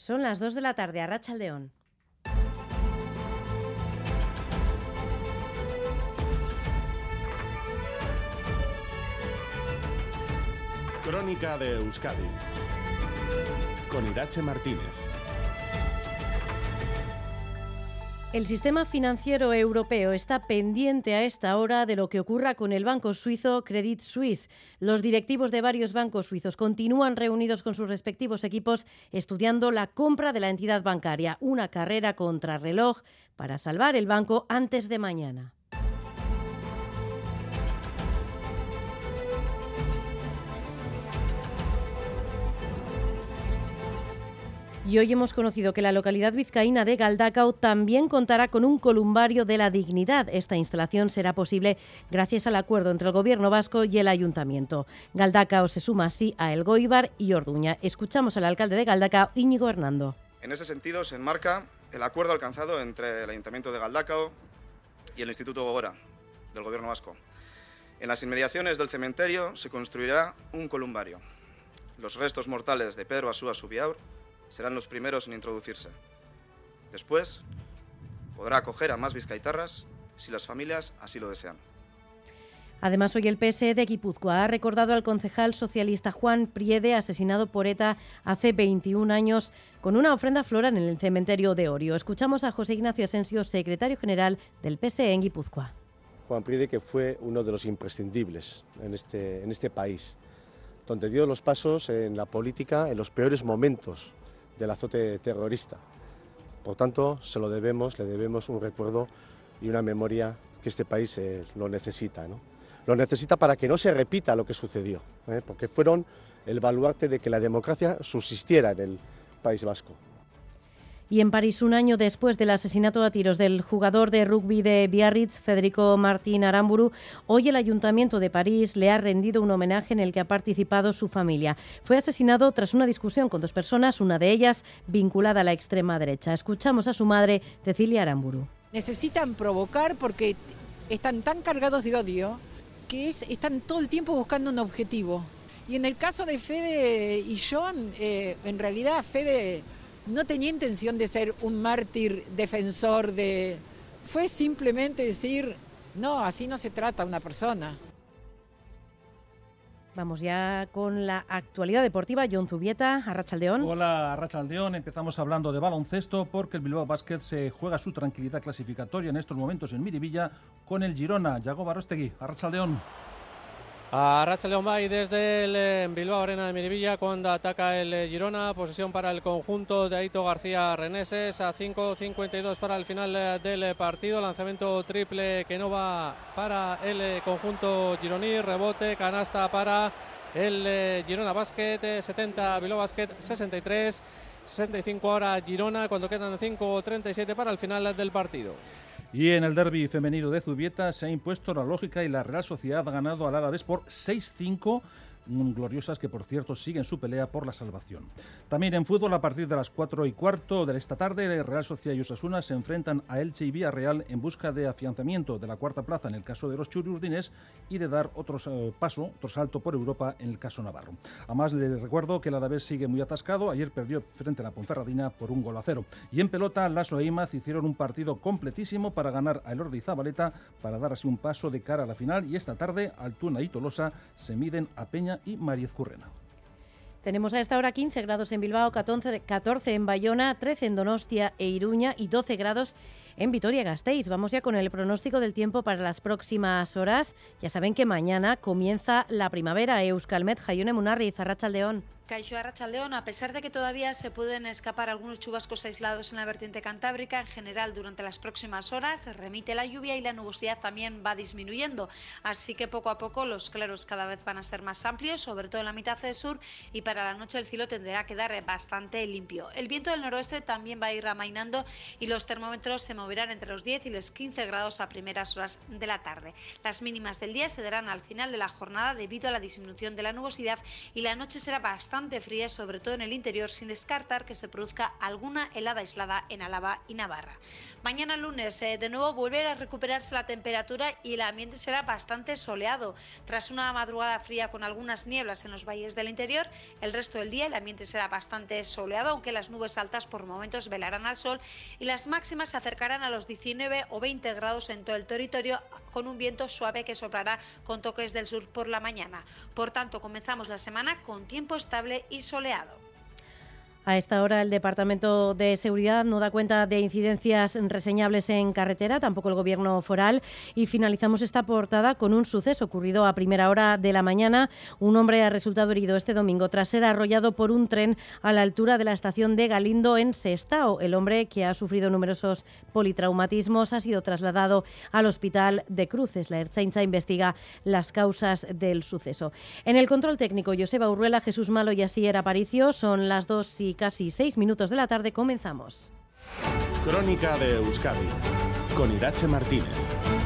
Son las 2 de la tarde a Rachaldeón. Crónica de Euskadi con Irache Martínez. El sistema financiero europeo está pendiente a esta hora de lo que ocurra con el banco suizo Credit Suisse. Los directivos de varios bancos suizos continúan reunidos con sus respectivos equipos estudiando la compra de la entidad bancaria, una carrera contra reloj para salvar el banco antes de mañana. Y hoy hemos conocido que la localidad vizcaína de Galdacao también contará con un columbario de la dignidad. Esta instalación será posible gracias al acuerdo entre el Gobierno vasco y el Ayuntamiento. Galdacao se suma así a El Goibar y Orduña. Escuchamos al alcalde de Galdacao, Íñigo Hernando. En ese sentido se enmarca el acuerdo alcanzado entre el Ayuntamiento de Galdacao y el Instituto Gogora del Gobierno vasco. En las inmediaciones del cementerio se construirá un columbario. Los restos mortales de Pedro Asúa Subiaur serán los primeros en introducirse. Después, podrá acoger a más vizcaitarras si las familias así lo desean. Además, hoy el PSE de Guipúzcoa ha recordado al concejal socialista Juan Priede, asesinado por ETA hace 21 años, con una ofrenda floral en el cementerio de Orio. Escuchamos a José Ignacio Asensio, secretario general del PSE en Guipúzcoa. Juan Priede, que fue uno de los imprescindibles en este, en este país, donde dio los pasos en la política en los peores momentos del azote terrorista. Por tanto, se lo debemos, le debemos un recuerdo y una memoria que este país eh, lo necesita. ¿no? Lo necesita para que no se repita lo que sucedió, ¿eh? porque fueron el baluarte de que la democracia subsistiera en el País Vasco. Y en París, un año después del asesinato a tiros del jugador de rugby de Biarritz, Federico Martín Aramburu, hoy el Ayuntamiento de París le ha rendido un homenaje en el que ha participado su familia. Fue asesinado tras una discusión con dos personas, una de ellas vinculada a la extrema derecha. Escuchamos a su madre, Cecilia Aramburu. Necesitan provocar porque están tan cargados de odio que es, están todo el tiempo buscando un objetivo. Y en el caso de Fede y John, eh, en realidad Fede no tenía intención de ser un mártir defensor de... Fue simplemente decir, no, así no se trata una persona. Vamos ya con la actualidad deportiva. John Zubieta, Arrachaldeón. Hola, Arrachaldeón. Empezamos hablando de baloncesto porque el Bilbao Basket se juega su tranquilidad clasificatoria en estos momentos en Miribilla con el Girona. Yago Barostegui, Arrachaldeón. A Racha León Bay desde el eh, Bilbao Arena de Miribilla cuando ataca el eh, Girona. Posesión para el conjunto de Aito García Reneses a 5.52 para el final eh, del partido. Lanzamiento triple que no va para el conjunto gironí. Rebote, canasta para el Girona Basket. 70 Bilbao Basket 63. 65 ahora Girona cuando quedan 5.37 para el final del partido. Y en el derby femenino de Zubieta se ha impuesto la lógica y la Real Sociedad ha ganado al Alavés por 6-5 gloriosas que por cierto siguen su pelea por la salvación. También en fútbol a partir de las 4 y cuarto de esta tarde Real Sociedad y Osasuna se enfrentan a Elche y Villarreal en busca de afianzamiento de la cuarta plaza en el caso de los chururdines y de dar otro eh, paso, otro salto por Europa en el caso Navarro. Además les recuerdo que el Alavés sigue muy atascado, ayer perdió frente a la Ponferradina por un gol a cero. Y en pelota Lasso e Imaz hicieron un partido completísimo para ganar a Elordi Zabaleta para dar así un paso de cara a la final y esta tarde Altuna y Tolosa se miden a Peña y Mariez Currena. Tenemos a esta hora 15 grados en Bilbao, 14, 14 en Bayona, 13 en Donostia e Iruña y 12 grados en Vitoria-Gasteiz. Vamos ya con el pronóstico del tiempo para las próximas horas. Ya saben que mañana comienza la primavera. Euskalmet, Jaione Munarri, Zarrachaldeón. Caixo Arrachaldeón, a pesar de que todavía se pueden escapar algunos chubascos aislados en la vertiente cantábrica, en general durante las próximas horas remite la lluvia y la nubosidad también va disminuyendo. Así que poco a poco los claros cada vez van a ser más amplios, sobre todo en la mitad del sur, y para la noche el cielo tendrá que quedar bastante limpio. El viento del noroeste también va a ir amainando y los termómetros se moverán moverán entre los 10 y los 15 grados a primeras horas de la tarde. Las mínimas del día se darán al final de la jornada debido a la disminución de la nubosidad y la noche será bastante fría, sobre todo en el interior, sin descartar que se produzca alguna helada aislada en Álava y Navarra. Mañana lunes, eh, de nuevo, volverá a recuperarse la temperatura y el ambiente será bastante soleado. Tras una madrugada fría con algunas nieblas en los valles del interior, el resto del día el ambiente será bastante soleado, aunque las nubes altas por momentos velarán al sol y las máximas se acercarán a los 19 o 20 grados en todo el territorio con un viento suave que soplará con toques del sur por la mañana. Por tanto, comenzamos la semana con tiempo estable y soleado. A esta hora el Departamento de Seguridad no da cuenta de incidencias reseñables en carretera, tampoco el Gobierno foral. Y finalizamos esta portada con un suceso ocurrido a primera hora de la mañana. Un hombre ha resultado herido este domingo tras ser arrollado por un tren a la altura de la estación de Galindo en Sestao. El hombre, que ha sufrido numerosos politraumatismos, ha sido trasladado al Hospital de Cruces. La Ertzaintza investiga las causas del suceso. En el control técnico, Joseba Urruela, Jesús Malo y Asier Aparicio. Son las dos y casi seis minutos de la tarde comenzamos. Crónica de Euskadi con Irache Martínez.